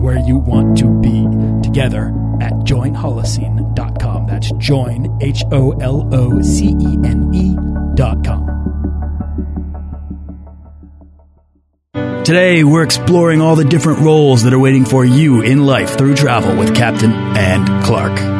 where you want to be together at joinholocene.com. That's join, H O L O C E N E.com. Today, we're exploring all the different roles that are waiting for you in life through travel with Captain and Clark.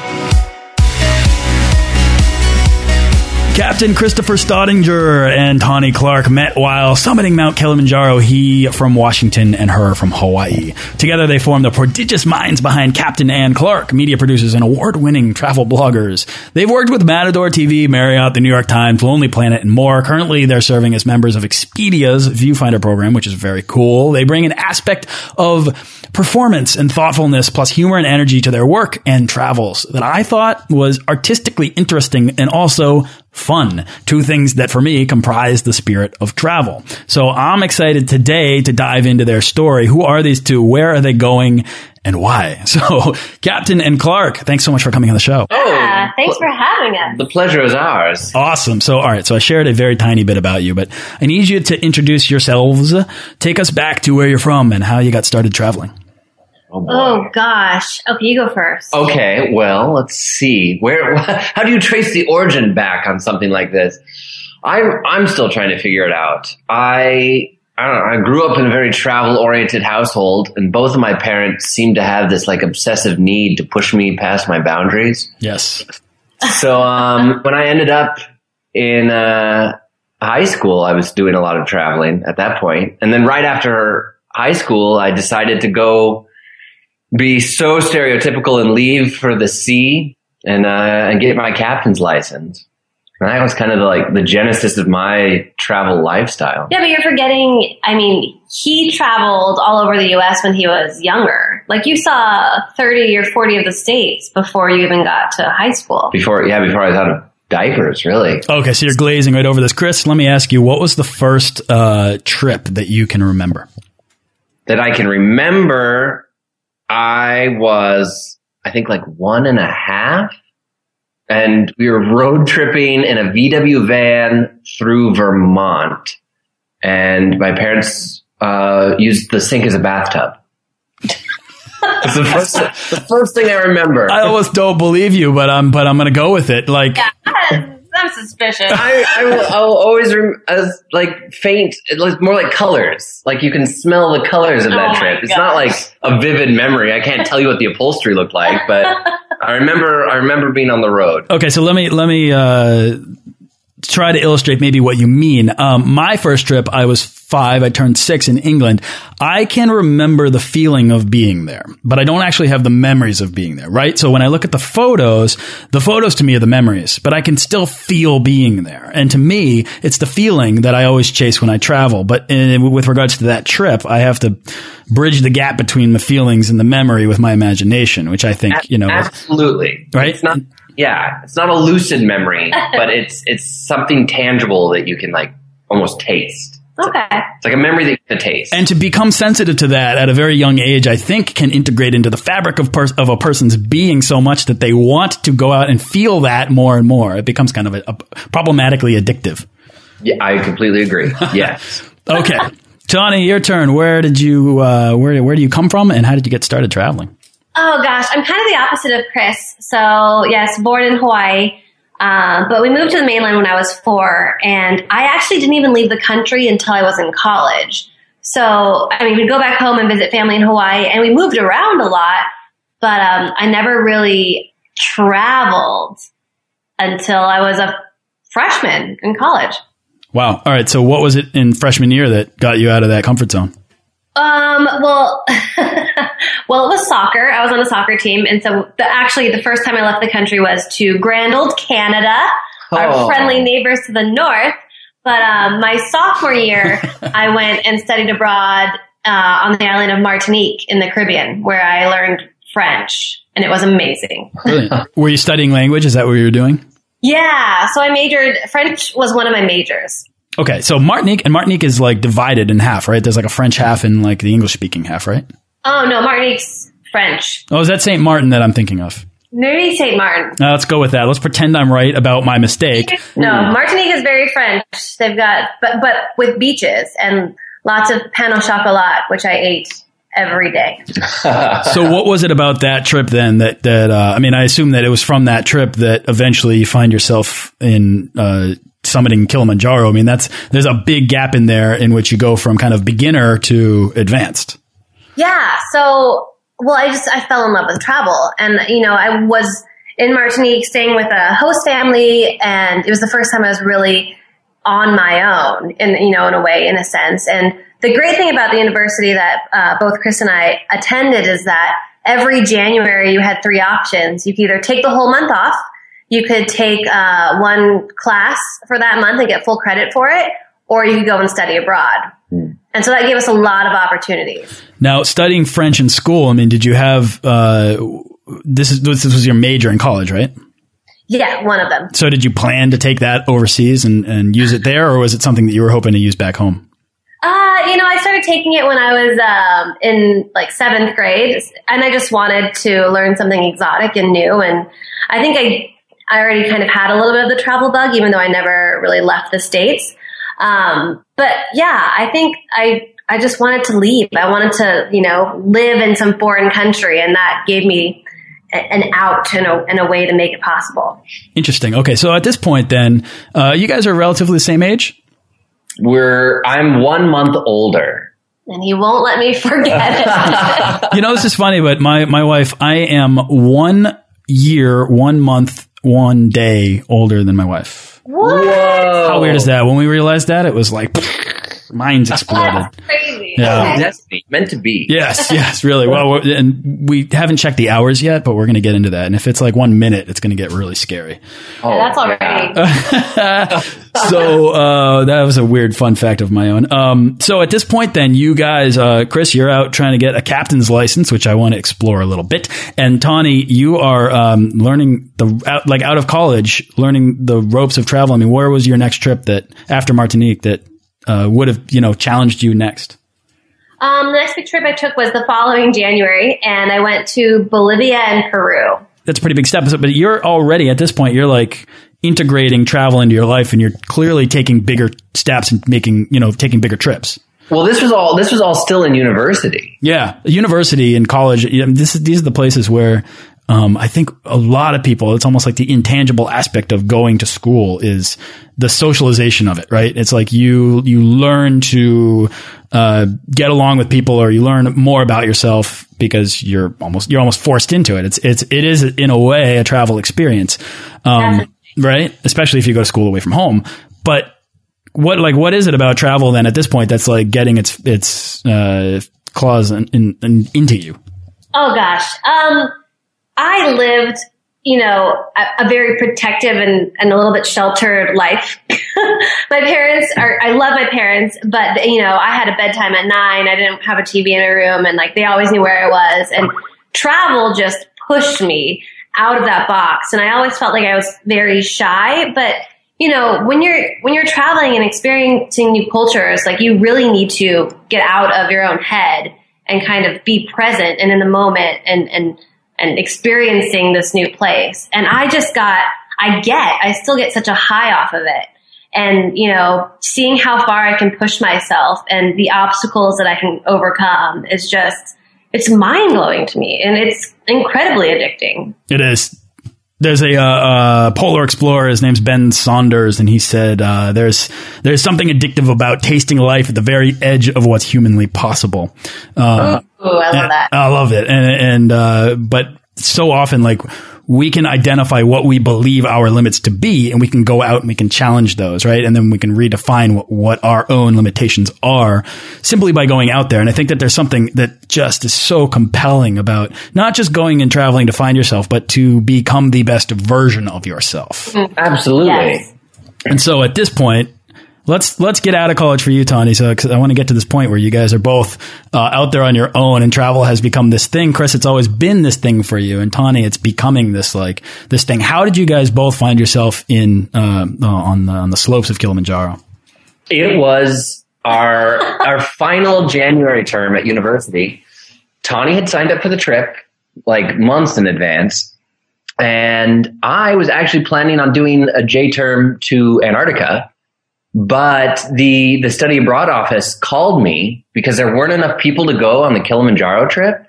Captain Christopher Staudinger and Tawny Clark met while summiting Mount Kilimanjaro, he from Washington and her from Hawaii. Together they formed the prodigious minds behind Captain and Clark, media producers and award-winning travel bloggers. They've worked with Matador TV, Marriott, the New York Times, Lonely Planet, and more. Currently they're serving as members of Expedia's Viewfinder program, which is very cool. They bring an aspect of performance and thoughtfulness plus humor and energy to their work and travels that I thought was artistically interesting and also fun. Two things that for me comprise the spirit of travel. So I'm excited today to dive into their story. Who are these two? Where are they going? And why? So, Captain and Clark, thanks so much for coming on the show. Oh, yeah, thanks for having us. The pleasure is ours. Awesome. So, all right. So I shared a very tiny bit about you, but I need you to introduce yourselves. Take us back to where you're from and how you got started traveling. Oh. Oh gosh. Okay, you go first. Okay, well, let's see. Where? How do you trace the origin back on something like this? I'm I'm still trying to figure it out. I I don't know. I grew up in a very travel oriented household, and both of my parents seem to have this like obsessive need to push me past my boundaries. Yes. So um, when I ended up in uh, high school, I was doing a lot of traveling at that point, and then right after high school, I decided to go be so stereotypical and leave for the sea and uh, and get my captain's license. And that was kind of the, like the genesis of my travel lifestyle. Yeah, but you're forgetting. I mean, he traveled all over the U.S. when he was younger. Like you saw 30 or 40 of the states before you even got to high school. Before, yeah, before I was out of diapers, really. Okay. So you're glazing right over this. Chris, let me ask you, what was the first uh, trip that you can remember? That I can remember, I was, I think, like one and a half. And we were road tripping in a VW van through Vermont. And my parents uh, used the sink as a bathtub. It's the first, the first thing I remember. I almost don't believe you, but I'm but I'm gonna go with it. Like Yeah, I'm suspicious. I, I will, I'll always rem- as like faint, it looks more like colors. Like you can smell the colors of Oh that my trip. It's not like a vivid memory. I can't tell you what the upholstery looked like, but I remember. I remember being on the road. Okay, so let me let me uh, try to illustrate maybe what you mean. Um, my first trip, I was five. I turned six in England. I can remember the feeling of being there, but I don't actually have the memories of being there. Right. So when I look at the photos, the photos to me are the memories, but I can still feel being there. And to me, it's the feeling that I always chase when I travel. But in, with regards to that trip, I have to bridge the gap between the feelings and the memory with my imagination, which I think you know. absolutely Right? It's not. Yeah, it's not a lucid memory, but it's it's something tangible that you can like almost taste. okay. It's like a memory that you can taste. And to become sensitive to that at a very young age, I think can integrate into the fabric of, pers- of a person's being so much that they want to go out and feel that more and more. It becomes kind of a, a problematically addictive. yeah, I completely agree. Yes. Okay. Tawny, your turn. Where did you uh, where where do you come from, and how did you get started traveling? Oh gosh, I'm kind of the opposite of Chris. So yes, born in Hawaii, uh, but we moved to the mainland when I was four, and I actually didn't even leave the country until I was in college. So I mean, we'd go back home and visit family in Hawaii, and we moved around a lot, but um, I never really traveled until I was a freshman in college. Wow. All right. So, what was it in freshman year that got you out of that comfort zone? Um, well, well, it was soccer. I was on a soccer team. And so the, actually the first time I left the country was to Grand Old Canada, oh. our friendly neighbors to the north. But, um, my sophomore year, I went and studied abroad, uh, on the island of Martinique in the Caribbean where I learned French and it was amazing. Were you studying language? Is that what you were doing? Yeah. So I majored, French was one of my majors. Okay. So Martinique, and Martinique is like divided in half, right? There's like a French half and like the English speaking half, right? Oh, no. Martinique's French. Oh, is that St. Martin that I'm thinking of? Maybe St. Martin. Now, let's go with that. Let's pretend I'm right about my mistake. No, Martinique is very French. They've got, but, but with beaches and lots of pain au chocolat, which I ate every day. so what was it about that trip then that that uh, I mean I assume that it was from that trip that eventually you find yourself in uh, summiting Kilimanjaro. I mean that's there's a big gap in there in which you go from kind of beginner to advanced. Yeah. So well I just I fell in love with travel and you know I was in Martinique staying with a host family and it was the first time I was really on my own in you know in a way in a sense and the great thing about the university that uh, both Chris and I attended is that every January you had three options. You could either take the whole month off, you could take uh, one class for that month and get full credit for it, or you could go and study abroad. Mm. And so that gave us a lot of opportunities. Now, studying French in school, I mean, did you have uh, this? Is this was your major in college, right? Yeah, one of them. So, did you plan to take that overseas and, and use it there, or was it something that you were hoping to use back home? Uh, you know, I started taking it when I was um, in like seventh grade, and I just wanted to learn something exotic and new. And I think I I already kind of had a little bit of the travel bug, even though I never really left the states. Um, but yeah, I think I I just wanted to leave. I wanted to you know live in some foreign country, and that gave me an out and a, and a way to make it possible. Interesting. Okay, so at this point, then uh, you guys are relatively the same age. We're I'm one month older. And he won't let me forget it. you know, this is funny, but my, my wife, I am one year, one month, one day older than my wife. What? Whoa. How weird is that? When we realized that, it was like minds exploded. crazy. Yeah. Destiny, meant to be. Yes, yes, really. Well, and we haven't checked the hours yet, but we're going to get into that. And if it's like one minute, it's going to get really scary. Oh, that's already. so uh, that was a weird fun fact of my own. Um, so at this point, then you guys, uh, Chris, you're out trying to get a captain's license, which I want to explore a little bit. And Tawny, you are um, learning the out, like out of college, learning the ropes of travel. I mean, where was your next trip that after Martinique that uh, would have you know challenged you next? Um, the next big trip I took was the following January, and I went to Bolivia and Peru. That's a pretty big step. But you're already at this point, you're like integrating travel into your life, and you're clearly taking bigger steps and making you know taking bigger trips. Well, this was all this was all still in university. Yeah, university and college. This is, these are the places where um, I think a lot of people, it's almost like the intangible aspect of going to school is the socialization of it, right? It's like you, you learn to, uh, get along with people or you learn more about yourself because you're almost, you're almost forced into it. It's, it's, it is in a way a travel experience. Um, right? Especially if you go to school away from home. But what, like, what is it about travel then at this point that's like getting its, its, uh, claws in, in, in, into you? Oh gosh. Um, I lived, you know, a, a very protective and, and a little bit sheltered life. my parents are, I love my parents, but you know, I had a bedtime at nine. I didn't have a TV in a room and like they always knew where I was and travel just pushed me out of that box. And I always felt like I was very shy, but you know, when you're when you're traveling and experiencing new cultures, like you really need to get out of your own head and kind of be present and in the moment and and and experiencing this new place. And I just got, I get, I still get such a high off of it. and you know seeing how far I can push myself and the obstacles that I can overcome is just it's mind blowing to me and it's incredibly addicting. It is. There's a uh, uh, polar explorer. His name's Ben Saunders, and he said uh, there's there's something addictive about tasting life at the very edge of what's humanly possible. Uh, Ooh, I love that. I love it, and and uh, but so often like we can identify what we believe our limits to be and we can go out and we can challenge those, right? And then we can redefine what, what our own limitations are simply by going out there. And I think that there's something that just is so compelling about not just going and traveling to find yourself, but to become the best version of yourself. Mm, absolutely. Yes. And so at this point, let's let's get out of college for you, Tawny. So I want to get to this point where you guys are both uh, out there on your own, and travel has become this thing. Chris, it's always been this thing for you, and Tawny, it's becoming this like this thing. How did you guys both find yourself in uh, uh, on the on the slopes of Kilimanjaro? It was our our final January term at university. Tawny had signed up for the trip like months in advance. And I was actually planning on doing a J term to Antarctica, but the the study abroad office called me because there weren't enough people to go on the Kilimanjaro trip.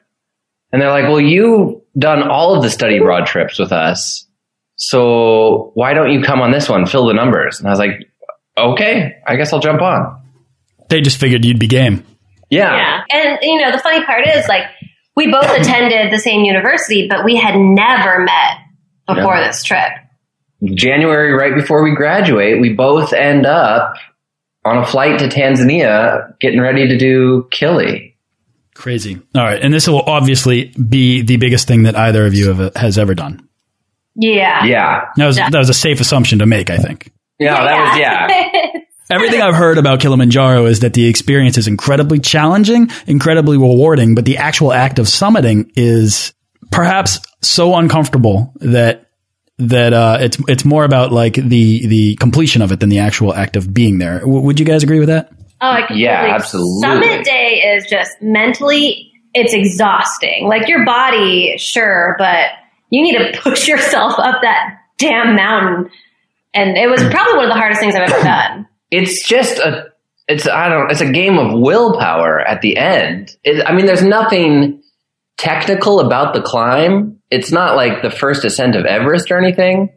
And they're like, "Well, you've done all of the study abroad trips with us. So why don't you come on this one, fill the numbers?" And I was like, "Okay, I guess I'll jump on." They just figured you'd be game. Yeah. Yeah. And, you know, the funny part is, like, we both attended the same university, but we had never met before No. this trip. January, right before we graduate, we both end up on a flight to Tanzania getting ready to do Kili. Crazy. All right, and this will obviously be the biggest thing that either of you have, has ever done. Yeah. Yeah. That was Yeah. that was a safe assumption to make, I think. Yeah, that was, yeah. Everything I've heard about Kilimanjaro is that the experience is incredibly challenging, incredibly rewarding, but the actual act of summiting is perhaps so uncomfortable that that uh, it's it's more about like the the completion of it than the actual act of being there. W- would you guys agree with that? Oh, I completely- Yeah, absolutely. Summit day is just mentally, it's exhausting. Like your body, sure, but you need to push yourself up that damn mountain. And it was probably one of the hardest things I've ever done. It's just a, it's, I don't, it's a game of willpower at the end. It, I mean, there's nothing technical about the climb. It's not like the first ascent of Everest or anything.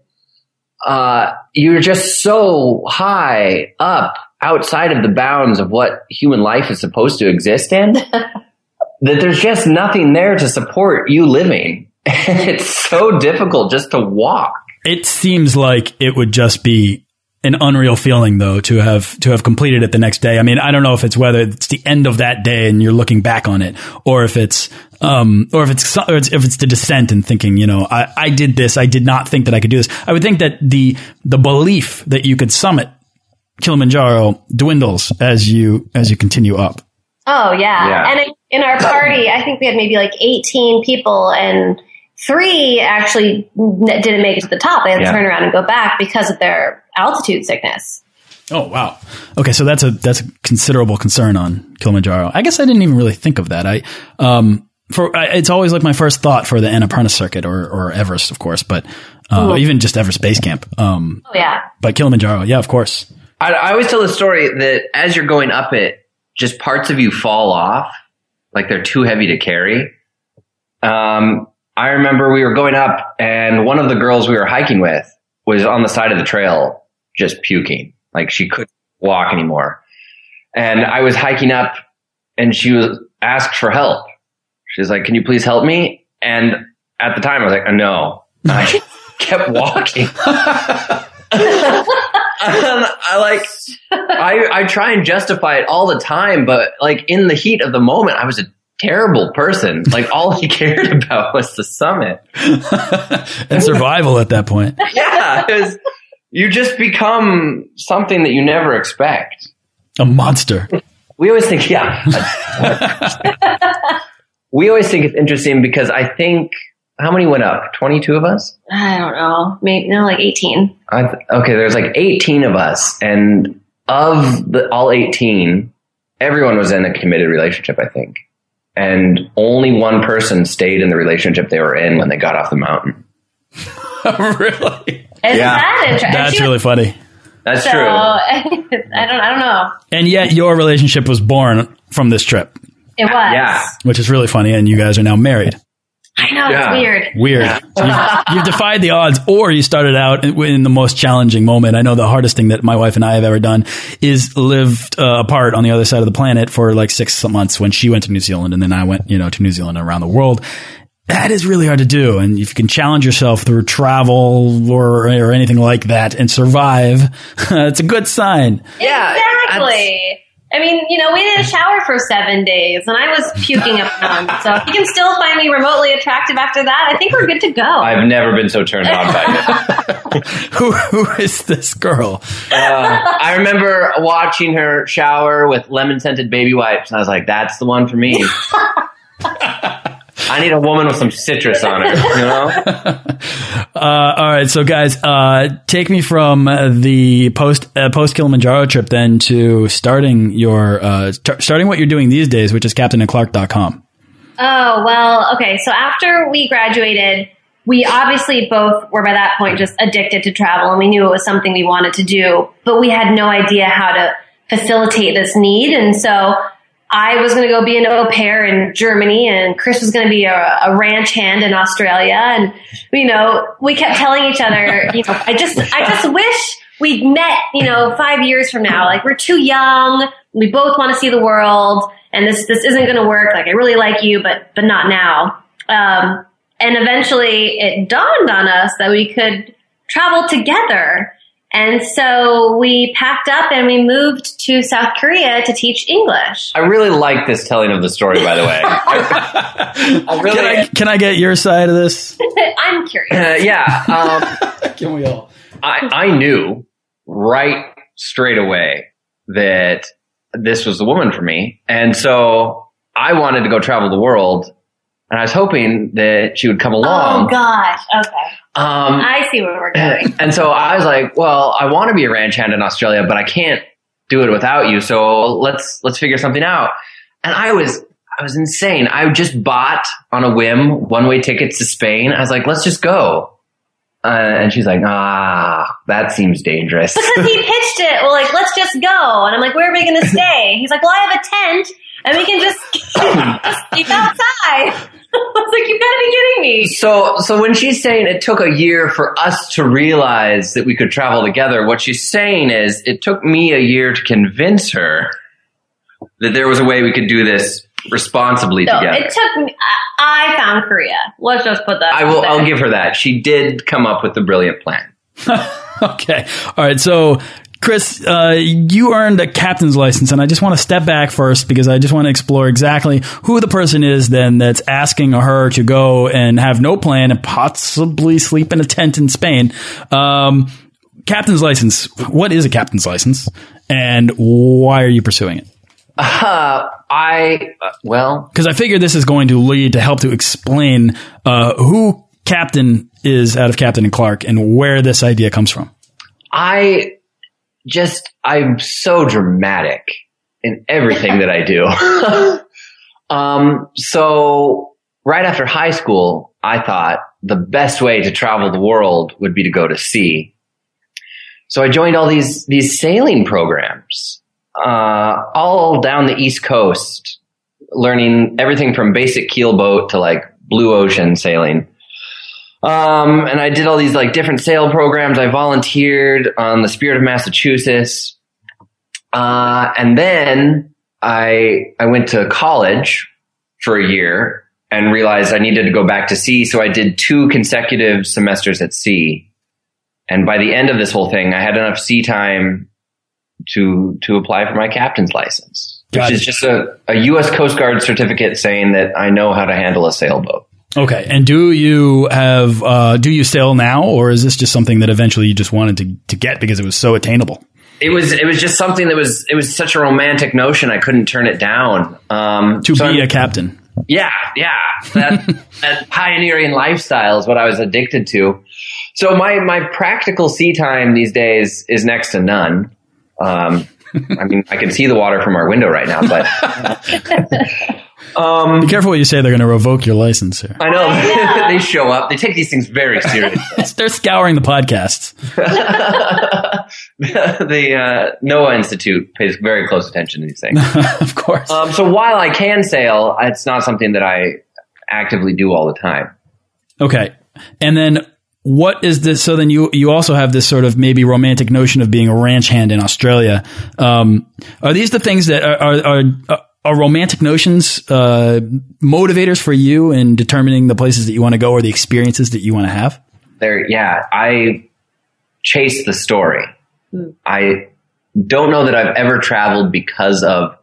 Uh, you're just so high up outside of the bounds of what human life is supposed to exist in that there's just nothing there to support you living. it's so difficult just to walk. It seems like it would just be an unreal feeling though to have to have completed it the next day. I mean, I don't know if it's whether it's the end of that day and you're looking back on it or if it's um or if it's or it's- if it's the descent and thinking, you know, I I did this, I did not think that I could do this. I would think that the the belief that you could summit Kilimanjaro dwindles as you as you continue up. Oh yeah. Yeah. And in our party, I think we had maybe like 18 people and three actually didn't make it to the top. They had to Yeah. turn around and go back because of their altitude sickness. Oh wow. Okay, so that's a that's a considerable concern on Kilimanjaro. I guess I didn't even really think of that. I um for I, it's always like my first thought for the Annapurna circuit or or Everest, of course, but uh, Ooh. even just Everest Base Camp. Um, Oh yeah. but Kilimanjaro, yeah, of course. I, I always tell the story that as you're going up it, just parts of you fall off, like they're too heavy to carry. Um, I remember we were going up, and one of the girls we were hiking with was on the side of the trail, just puking, like she couldn't walk anymore. And I was hiking up, and she was asked for help. She was like, "Can you please help me?" And at the time, I was like, "No." I kept walking. And I like I I try and justify it all the time, but like in the heat of the moment, I was a terrible person. Like all he cared about was the summit. and survival at that point. Yeah, it was, you just become something that you never expect. A monster. We always think, yeah. we always think it's interesting because I think how many went up? Twenty two of us. I don't know. Maybe no, like 18. I th- okay, there's like 18 of us, and of the all 18, everyone was in a committed relationship, I think, and only one person stayed in the relationship they were in when they got off the mountain. really? Is Yeah. that interesting? That's really funny. That's so, true. I don't. I don't know. And yet, your relationship was born from this trip, It was. Yeah. which is really funny. And you guys are now married. I know. Yeah. It's weird. Weird. you, you defied the odds, or you started out in, in the most challenging moment. I know the hardest thing that my wife and I have ever done is lived uh, apart on the other side of the planet for like six months when she went to New Zealand and then I went, you know, to New Zealand and around the world. That is really hard to do. And if you can challenge yourself through travel or, or anything like that and survive, it's a good sign. Yeah, Exactly. I mean, you know, we didn't shower for seven days, and I was puking up none. So if you can still find me remotely attractive after that, I think we're good to go. I've never been so turned on by it. Who, who is this girl? Uh, I remember watching her shower with lemon scented baby wipes, and I was like, "That's the one for me." I need a woman with some citrus on her, you know. Uh, all right, so guys, uh, take me from uh, the post uh, post Kilimanjaro trip then to starting your uh, starting what you're doing these days, which is CaptainandClark.com. Oh, well, okay. So after we graduated, we obviously both were by that point just addicted to travel and we knew it was something we wanted to do, but we had no idea how to facilitate this need. And so I was going to go be an au pair in Germany and Chris was going to be a, a ranch hand in Australia. And, you know, we kept telling each other, you know, I just, I just wish we'd met, you know, five years from now. Like we're too young. We both want to see the world and this, this isn't going to work. Like I really like you, but, but not now. Um, and eventually it dawned on us that we could travel together. And so we packed up and we moved to South Korea to teach English. I really like this telling of the story, by the way. I, I really, Can I can I get your side of this? I'm curious. uh, yeah. Um, Can we all? I, I knew right straight away that this was the woman for me. And so I wanted to go travel the world and I was hoping that she would come along. Oh gosh. Okay. um, I see where we're going. and so I was like, well, I want to be a ranch hand in Australia, but I can't do it without you. So let's, let's figure something out. And I was, I was insane. I just bought on a whim one way tickets to Spain. I was like, let's just go. Uh, and she's like, ah, that seems dangerous. Because he pitched it, well, like, let's just go. And I'm like, where are we going to stay? He's like, well, I have a tent and we can just, just sleep outside. I was like, you've got to be kidding me. So, so when she's saying it took a year for us to realize that we could travel together, what she's saying is it took me a year to convince her that there was a way we could do this responsibly So together. it took me, I, I found Korea. Let's just put that I will. there. I'll give her that. She did come up with the brilliant plan. Okay. All right. So, Chris, uh, you earned a captain's license, and I just want to step back first because I just want to explore exactly who the person is then that's asking her to go and have no plan and possibly sleep in a tent in Spain. Um, captain's license. What is a captain's license, and why are you pursuing it? Uh, I uh, well, Because I figure this is going to lead to help to explain uh, who Captain is out of Captain and Clark and where this idea comes from. I just I'm so dramatic in everything that I do. um, so right after high school, I thought the best way to travel the world would be to go to sea. So I joined all these these sailing programs, uh, all down the East Coast, learning everything from basic keelboat to like blue ocean sailing. Um, and I did all these like different sail programs. I volunteered on the Spirit of Massachusetts. Uh, and then I, I went to college for a year and realized I needed to go back to sea. So I did two consecutive semesters at sea. And by the end of this whole thing, I had enough sea time to, to apply for my captain's license, Got which it. is just a, a U.S. Coast Guard certificate saying that I know how to handle a sailboat. Okay. And do you have uh, do you sail now, or is this just something that eventually you just wanted to, to get because it was so attainable? it was it was just something that was it was such a romantic notion I couldn't turn it down. Um, To so be I'm- a captain. yeah, yeah, that, that pioneering lifestyle is what I was addicted to. So my my practical sea time these days is next to none. Um, I mean, I can see the water from our window right now, but Um, Be careful what you say. They're going to revoke your license here. I know Yeah. they show up. They take these things very seriously. They're scouring the podcasts. the uh, NOAA Institute pays very close attention to these things. of course. Um, so while I can sail, it's not something that I actively do all the time. Okay. And then what is this? So then you, you also have this sort of maybe romantic notion of being a ranch hand in Australia. Um, are these the things that are, are, are, are romantic notions, uh, motivators for you in determining the places that you want to go or the experiences that you want to have? There, yeah, I chase the story. I don't know that I've ever traveled because of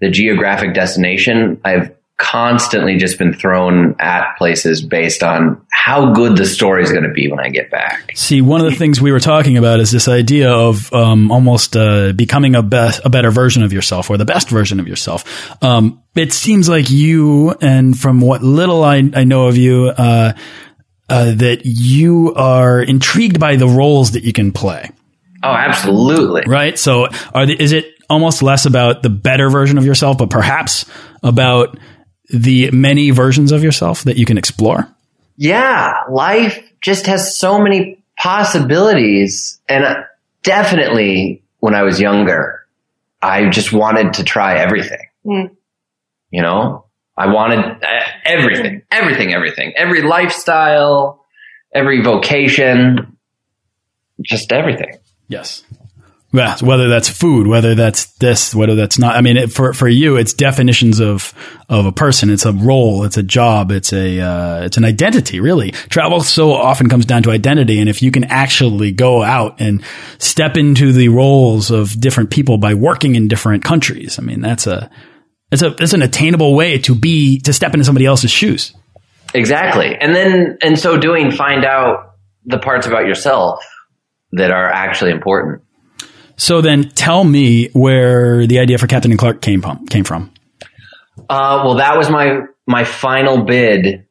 the geographic destination. I've constantly just been thrown at places based on how good the story is going to be when I get back. See, one of the things we were talking about is this idea of um, almost uh, becoming a best, a better version of yourself, or the best version of yourself. Um, it seems like you, and from what little I, I know of you, uh, uh, that you are intrigued by the roles that you can play, Oh, absolutely. right? So, are the, is it almost less about the better version of yourself, but perhaps about the many versions of yourself that you can explore? yeah, life just has so many possibilities. And uh, definitely when I was younger, I just wanted to try everything. Mm. You know, I wanted uh, everything, everything, everything, every lifestyle, every vocation, just everything. Yes. Yeah, whether that's food, whether that's this, whether that's not. I mean, it, for for you, it's definitions of of a person. It's a role. It's a job. It's a uh, it's an identity. Really, travel so often comes down to identity. And if you can actually go out and step into the roles of different people by working in different countries, I mean, that's a it's a it's an attainable way to be to step into somebody else's shoes. Exactly. And then, in so doing, find out the parts about yourself that are actually important. So then, tell me where the idea for Captain and Clark came from. Came from. Uh, well, that was my my final bid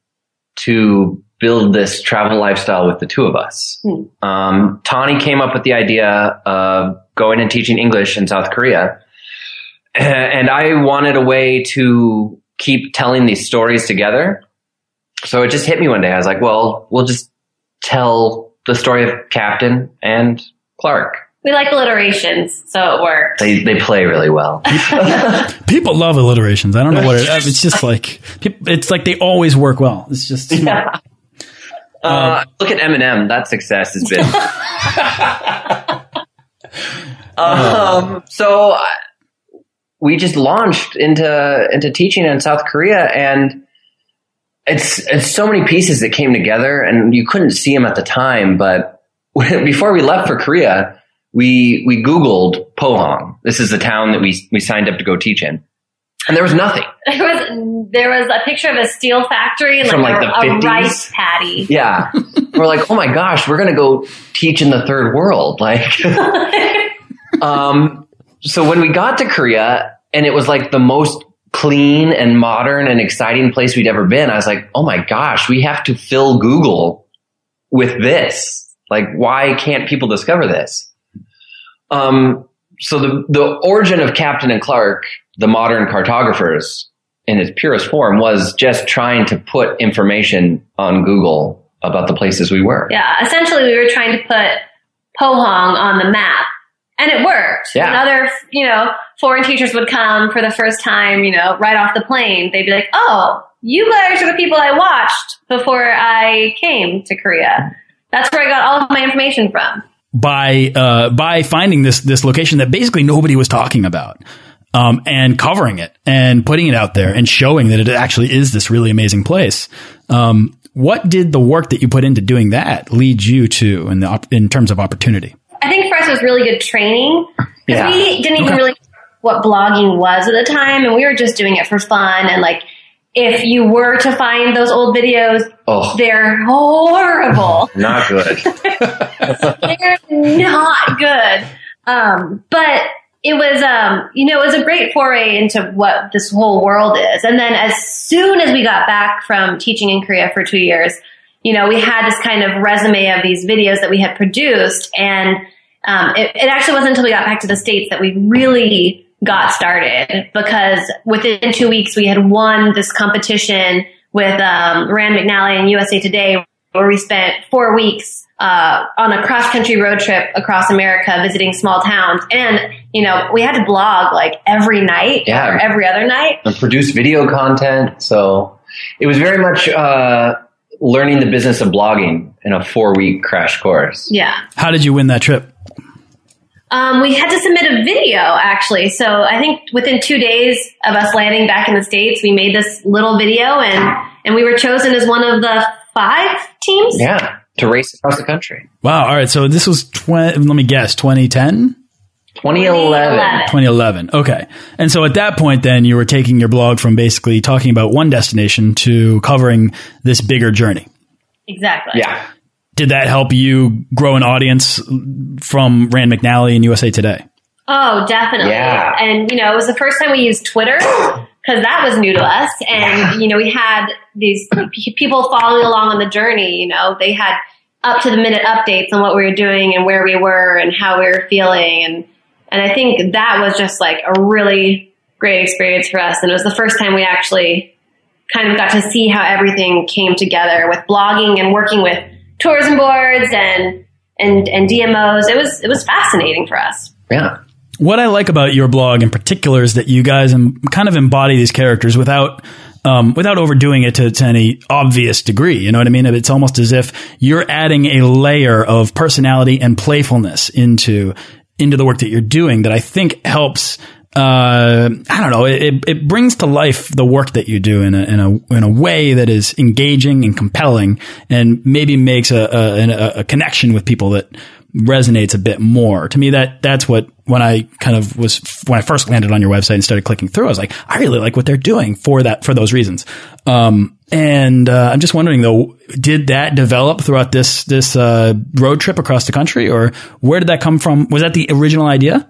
to build this travel lifestyle with the two of us. Um, Tawny came up with the idea of going and teaching English in South Korea, and I wanted a way to keep telling these stories together. So it just hit me one day. I was like, "Well, we'll just tell the story of Captain and Clark." We like alliterations, so it worked. They they play really well. People love alliterations. I don't know what it is. It's just like peop- it's like they always work well. It's just Yeah. Uh, look at Eminem. That success has been. um, so we just launched into into teaching in South Korea, and it's it's so many pieces that came together, and you couldn't see them at the time. But before we left for Korea, we we Googled Pohang. This is the town that we we signed up to go teach in, and there was nothing. There was there was a picture of a steel factory and From, like, like, a, the a rice paddy. Yeah, we're like, oh my gosh, we're gonna go teach in the third world, like. Um, so when we got to Korea and it was like the most clean and modern and exciting place we'd ever been, I was like, oh my gosh, we have to fill Google with this. Like, why can't people discover this? Um, so the, the origin of Captain and Clark, the modern cartographers in its purest form was just trying to put information on Google about the places we were. Yeah, essentially we were trying to put Pohang on the map. And it worked. Yeah. And other, you know, foreign teachers would come for the first time, you know, right off the plane. They'd be like, oh, you guys are the people I watched before I came to Korea. That's where I got all of my information from. By uh, by finding this this location that basically nobody was talking about. Um, and covering it and putting it out there and showing that it actually is this really amazing place. Um, what did the work that you put into doing that lead you to in the op- in terms of opportunity? I think for us it was really good training because Yeah. we didn't even really know what blogging was at the time, and we were just doing it for fun. And like, if you were to find those old videos, Oh, they're horrible. not good. they're not good. Um, but it was, um, you know, it was a great foray into what this whole world is. And then as soon as we got back from teaching in Korea for two years, you know, we had this kind of resume of these videos that we had produced. And um, it, it actually wasn't until we got back to the States that we really got started because within two weeks we had won this competition with um, Rand McNally and USA Today, where we spent four weeks uh, on a cross country road trip across America, visiting small towns, and you know we had to blog like every night Yeah. or every other night. and produce video content. So it was very much uh, learning the business of blogging in a four week crash course. Yeah. How did you win that trip? Um, we had to submit a video actually. So I think within two days of us landing back in the States, we made this little video and, and we were chosen as one of the five teams. Yeah, to race across the country. Wow. All right. So this was 20, let me guess, 2010? 2011. 2011. Okay. And so at that point, then you were taking your blog from basically talking about one destination to covering this bigger journey. Exactly. Yeah. Did that help you grow an audience from Rand McNally and USA Today? Oh, definitely. Yeah. And, you know, it was the first time we used Twitter because that was new to us. And, you know, we had these people following along on the journey, you know, they had up to the minute updates on what we were doing and where we were and how we were feeling. And, and I think that was just like a really great experience for us. And it was the first time we actually kind of got to see how everything came together with blogging and working with tourism boards and, and, and DMOs. It was, it was fascinating for us. Yeah. What I like about your blog in particular is that you guys kind of embody these characters without um, without overdoing it to, to any obvious degree. You know what I mean? It's almost as if you're adding a layer of personality and playfulness into into the work that you're doing that I think helps. Uh, I don't know. It, it brings to life the work that you do in a, in a in a way that is engaging and compelling, and maybe makes a a, a, connection with people that resonates a bit more. To me, that that's what when I kind of was when I first landed on your website and started clicking through, I was like, I really like what they're doing for that for those reasons. Um, and uh, I'm just wondering though, did that develop throughout this this uh, road trip across the country, or where did that come from? Was that the original idea?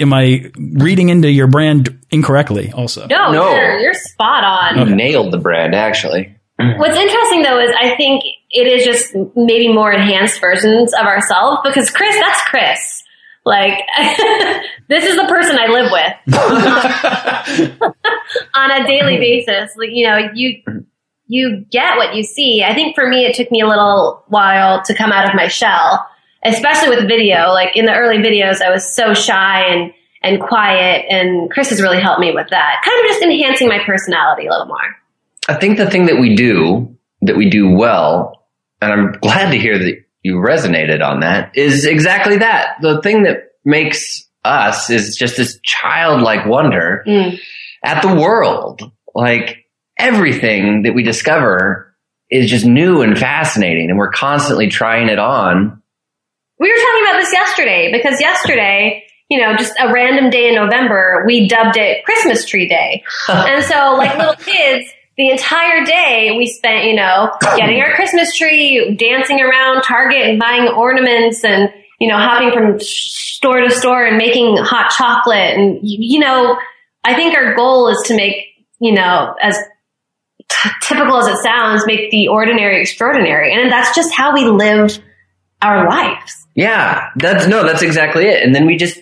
Am I reading into your brand incorrectly? Also, No, No. You're, you're spot on. You nailed the brand, actually. What's interesting though is I think it is just maybe more enhanced versions of ourselves because Chris, that's Chris. Like, this is the person I live with on a daily basis. Like, you know, you, you get what you see. I think for me, it took me a little while to come out of my shell, especially with video. Like in the early videos, I was so shy and, and quiet and Chris has really helped me with that. Kind of just enhancing my personality a little more. I think the thing that we do, that we do well, and I'm glad to hear that you resonated on that, is exactly that. The thing that makes us is just this childlike wonder Mm. at the world. Like everything that we discover is just new and fascinating, and we're constantly trying it on. We were talking about this yesterday because yesterday, you know, just a random day in November, we dubbed it Christmas Tree Day. and so, like little kids, the entire day we spent, you know, getting our Christmas tree, dancing around Target and buying ornaments and, you know, hopping from store to store and making hot chocolate. And, you know, I think our goal is to make, you know, as t- typical as it sounds, make the ordinary extraordinary. And that's just how we live our lives. Yeah, that's no, that's exactly it. And then we just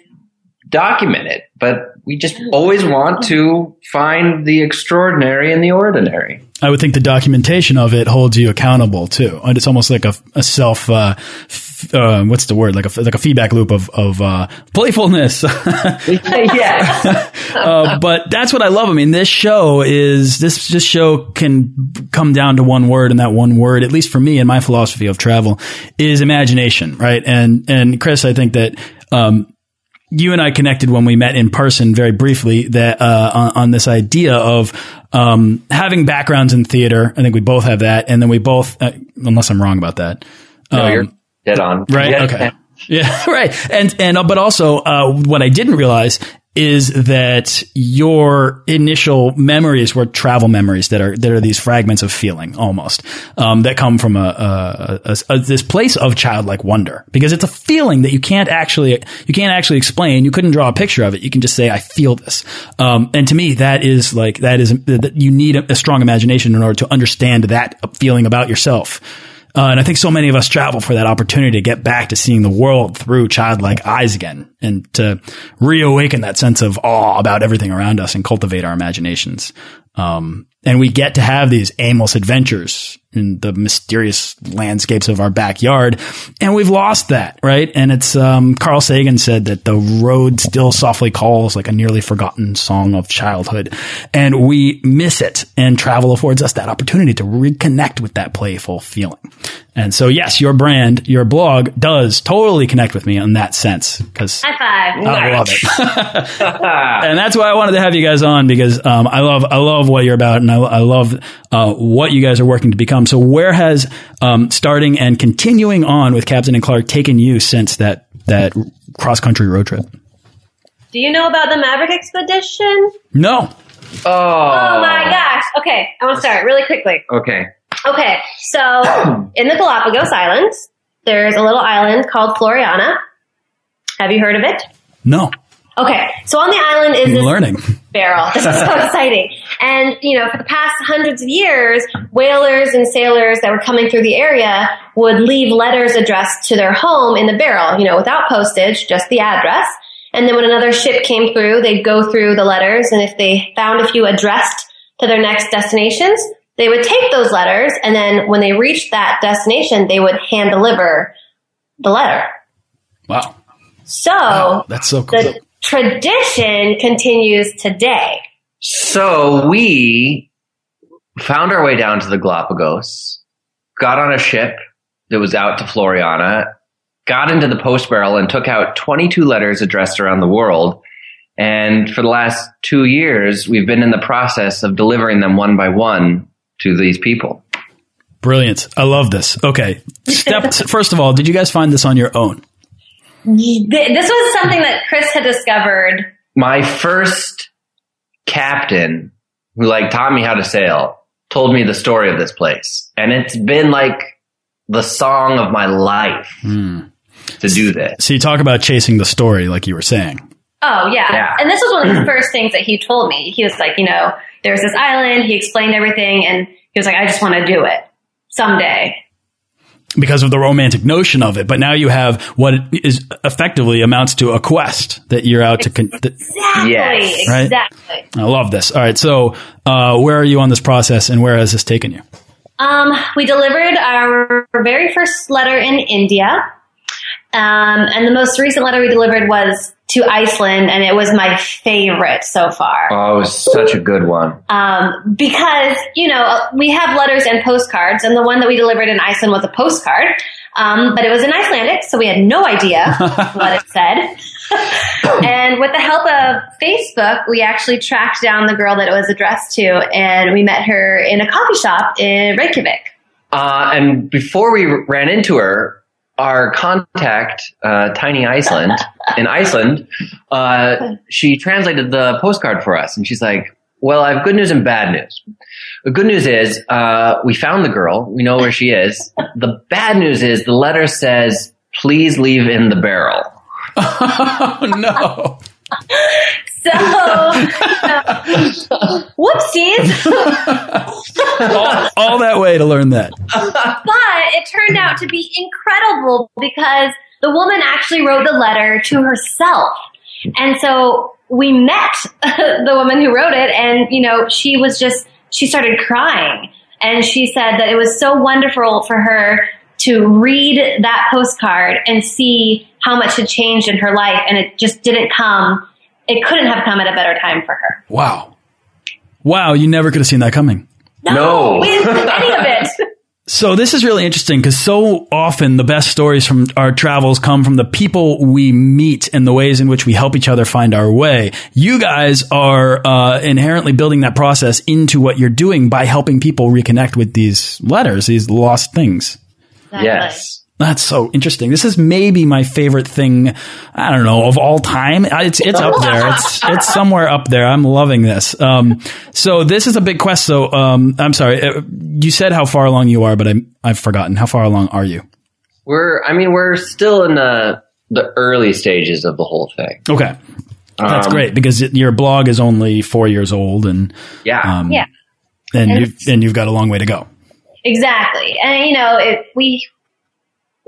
document it, but we just always want to find the extraordinary in the ordinary. I would think the documentation of it holds you accountable too. And it's almost like a, a self, uh, f- uh, what's the word? Like a, like a feedback loop of, of, uh, playfulness. yeah. uh, but that's what I love. I mean, this show is, this, this show can come down to one word and that one word, at least for me and my philosophy of travel is imagination, right? And, and Chris, I think that, um, you and I connected when we met in person very briefly that uh, on, on this idea of um, having backgrounds in theater. I think we both have that, and then we both, uh, unless I'm wrong about that, No, um, you're dead on. right? Yeah. Okay, yeah, right. And and uh, but also uh, what I didn't realize is that your initial memories were travel memories that are that are these fragments of feeling almost um, that come from a, a, a, a this place of childlike wonder. Because it's a feeling that you can't actually you can't actually explain. You couldn't draw a picture of it. You can just say I feel this. Um, and to me that is like that is that you need a, a strong imagination in order to understand that feeling about yourself Uh, and I think so many of us travel for that opportunity to get back to seeing the world through childlike eyes again and to reawaken that sense of awe about everything around us and cultivate our imaginations. Um, and we get to have these aimless adventures in the mysterious landscapes of our backyard. And we've lost that, right? And it's, um, Carl Sagan said that the road still softly calls like a nearly forgotten song of childhood. And we miss it and travel affords us that opportunity to reconnect with that playful feeling. And so, yes, your brand, your blog does totally connect with me in that sense because High five. I love it. and that's why I wanted to have you guys on because um, I love I love what you're about and I, I love uh, what you guys are working to become. So where has um, starting and continuing on with Captain and Clark taken you since that that cross country road trip? Do you know about the Maverick expedition? No. Oh, Oh my gosh. Okay, I want to start really quickly. Okay. Okay, so in the Galapagos Islands, there's a little island called Floreana. Have you heard of it? No. Okay, so on the island is this learning. barrel. This is so exciting. And, you know, for the past hundreds of years, whalers and sailors that were coming through the area would leave letters addressed to their home in the barrel, you know, without postage, just the address. And then when another ship came through, they'd go through the letters, and if they found a few addressed to their next destinations, they would take those letters, and then when they reached that destination, they would hand deliver the letter. Wow. So That's so cool. the tradition continues today. So we found our way down to the Galapagos, got on a ship that was out to Floreana, got into the post barrel and took out 22 letters addressed around the world. And for the last two years, we've been in the process of delivering them one by one to these people. Brilliant. I love this. Okay. Step first of all, did you guys find this on your own? Th- This was something that Chris had discovered. My first captain who like taught me how to sail told me the story of this place. And it's been like the song of my life hmm. to do this. So you talk about chasing the story, like you were saying. Oh yeah. Yeah. and this was one of the first things that he told me. He was like, you know, there's this island. He explained everything, and he was like, I just want to do it someday. Because of the romantic notion of it. But now you have what is effectively amounts to a quest that you're out to. Con- Exactly. Yes. Right? Exactly. I love this. All right, so uh, where are you on this process, and where has this taken you? Um, we delivered our very first letter in India. Um, and the most recent letter we delivered was to Iceland, and it was my favorite so far. Oh, it was such a good one. um, because you know we have letters and postcards, and the one that we delivered in Iceland was a postcard, um, but it was in Icelandic, so we had no idea what it said. and with the help of Facebook, we actually tracked down the girl that it was addressed to, and we met her in a coffee shop in Reykjavik. Uh, and before we ran into her, our contact, uh, Tiny Iceland, in Iceland, uh, she translated the postcard for us. And she's like, well, I have good news and bad news. The good news is, uh, we found the girl. We know where she is. The bad news is the letter says, please leave in the barrel. Oh no! So, whoopsies. all, all that way to learn that. But it turned out to be incredible because the woman actually wrote the letter to herself. And so we met the woman who wrote it and, you know, she was just, she started crying and she said that it was so wonderful for her to read that postcard and see how much had changed in her life and it just didn't come, it couldn't have come at a better time for her. Wow, wow! You never could have seen that coming. No. We didn't do any of it. So this is really interesting because so often the best stories from our travels come from the people we meet and the ways in which we help each other find our way. You guys are uh, inherently building that process into what you're doing by helping people reconnect with these letters, these lost things. Yes. That's so interesting. This is maybe my favorite thing. I don't know of all time. It's it's up there. It's it's somewhere up there. I'm loving this. Um, so this is a big quest. So um, I'm sorry. Uh, You said how far along you are, but I'm I've forgotten. How far along are you? We're, I mean, we're still in the, the early stages of the whole thing. Okay, that's Um, great because it, your blog is only four years old, and Yeah. um, Yeah. and And you've and you've got a long way to go. exactly. And you know, if we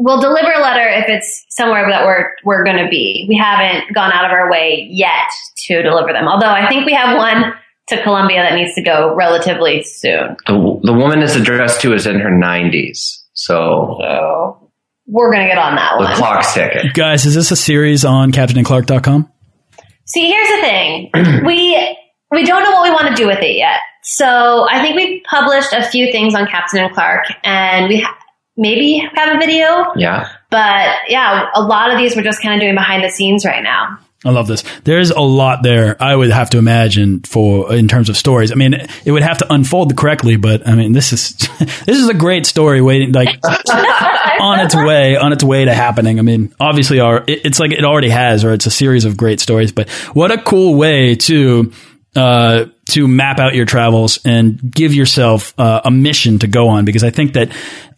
will deliver a letter if it's somewhere that we're we're going to be. We haven't gone out of our way yet to deliver them. Although I think we have one to Colombia that needs to go relatively soon. The, the woman it's addressed to is in her 90s. So So we're going to get on that the one. clock's ticking. Guys, is this a series on CaptainandClark.com? See, here's the thing. we we don't know what we want to do with it yet. So I think we've published a few things on Captain and Clark, and we ha- maybe have a video. Yeah. But yeah, a lot of these we're just kind of doing behind the scenes right now. I love this. There's a lot there. I would have to imagine for in terms of stories. I mean, it would have to unfold correctly, but I mean, this is this is a great story waiting like on its way on its way to happening. I mean, obviously, our it, it's like it already has, or it's a series of great stories. But what a cool way to uh, to map out your travels and give yourself uh, a mission to go on. Because I think that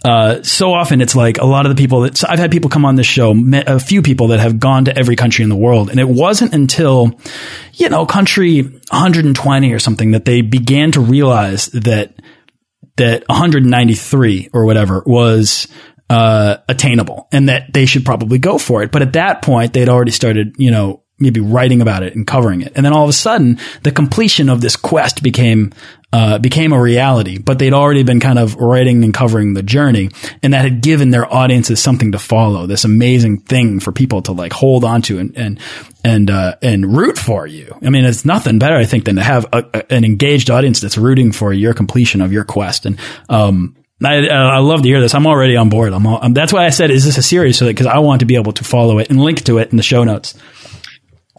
uh, so often it's like a lot of the people that so I've had people come on this show, a few people that have gone to every country in the world, and it wasn't until you know country 120 or something that they began to realize that that 193 or whatever was uh, attainable and that they should probably go for it. But at that point, they'd already started, you know, maybe writing about it and covering it. And then all of a sudden, the completion of this quest became uh, became a reality. But they'd already been kind of writing and covering the journey, and that had given their audiences something to follow. This amazing thing for people to like hold onto and and and uh, and root for you. I mean, it's nothing better, I think, than to have a, a- an engaged audience that's rooting for your completion of your quest. And um, I, I love to hear this. I'm already on board. I'm, all, um, that's why I said, "Is this a series?" So that because I want to be able to follow it and link to it in the show notes.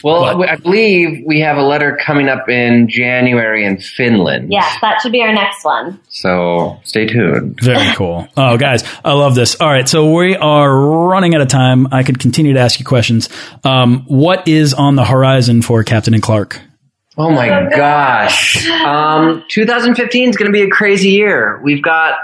Well, What? I believe we have a letter coming up in January in Finland. Yes, that should be our next one. So stay tuned. Very cool. Oh, guys, I love this. All right, so we are running out of time. I could continue to ask you questions. Um, what is on the horizon for Captain and Clark? Oh my gosh. Um, 2015 is going to be a crazy year. We've got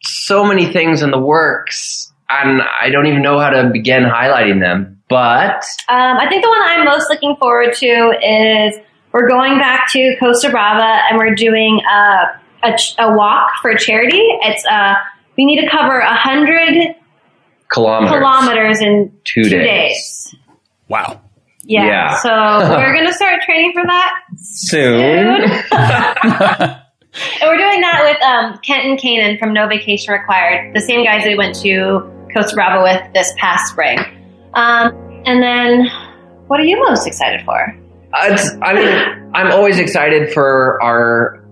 so many things in the works, and I don't even know how to begin highlighting them. But Um, I think the one I'm most looking forward to is we're going back to Costa Brava and we're doing a, a, a walk for charity. It's uh, we need to cover a hundred kilometers. kilometers in Two two, days. days. Wow. Yeah. Yeah. So we're gonna start training for that Soon. And we're doing that with um, Kent and Kanan from No Vacation Required, the same guys that we went to Costa Brava with this past spring. Um, and then, what are you most excited for? It's, I mean, I'm always excited for our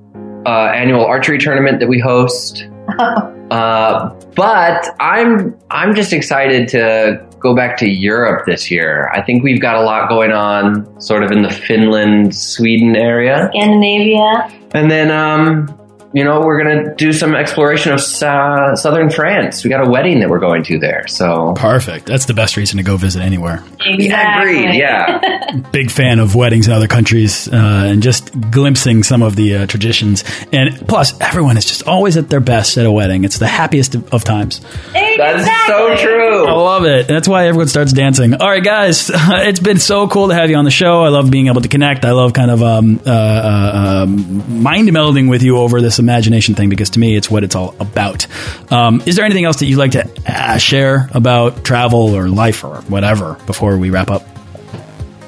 uh, annual archery tournament that we host. Uh, but I'm I'm just excited to go back to Europe this year. I think we've got a lot going on, sort of in the Finland, Sweden area, Scandinavia. and then um, you know we're gonna do some exploration of uh, southern France. We got a wedding that we're going to there, so Perfect. That's the best reason to go visit anywhere. yeah, agreed. Yeah, Big fan of weddings in other countries uh, and just glimpsing some of the uh, traditions. And plus, everyone is just always at their best at a wedding. It's the happiest of, of times. that's so true. I love it. That's why everyone starts dancing. All right, guys, it's been so cool to have you on the show. I love being able to connect. I love kind of um, uh, uh, um, mind melding with you over this imagination thing because to me, it's what it's all about. Um, is there anything else that you'd like to uh, share about travel or life or whatever before we wrap up?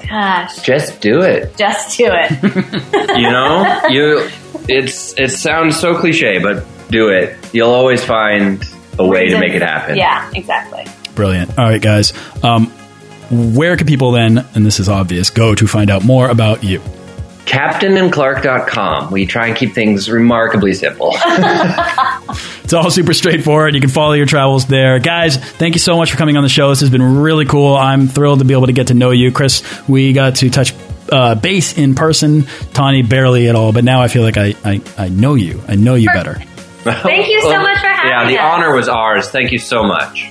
Gosh, Just do it. just do it. you know you it's it sounds so cliche but do it you'll always find a way to make it happen Yeah, exactly. Brilliant. All right, guys. Um, where can people then, and this is obvious, go to find out more about you? captainandclark.com we try and keep things remarkably simple It's all super straightforward. You can follow your travels there. Guys, thank you so much for coming on the show. This has been really cool. I'm thrilled to be able to get to know you. Chris, we got to touch uh, base in person. Tawny, barely at all, but now I feel like I, I, I know you. I know you better. Thank you so much for having yeah the us. honor was ours thank you so much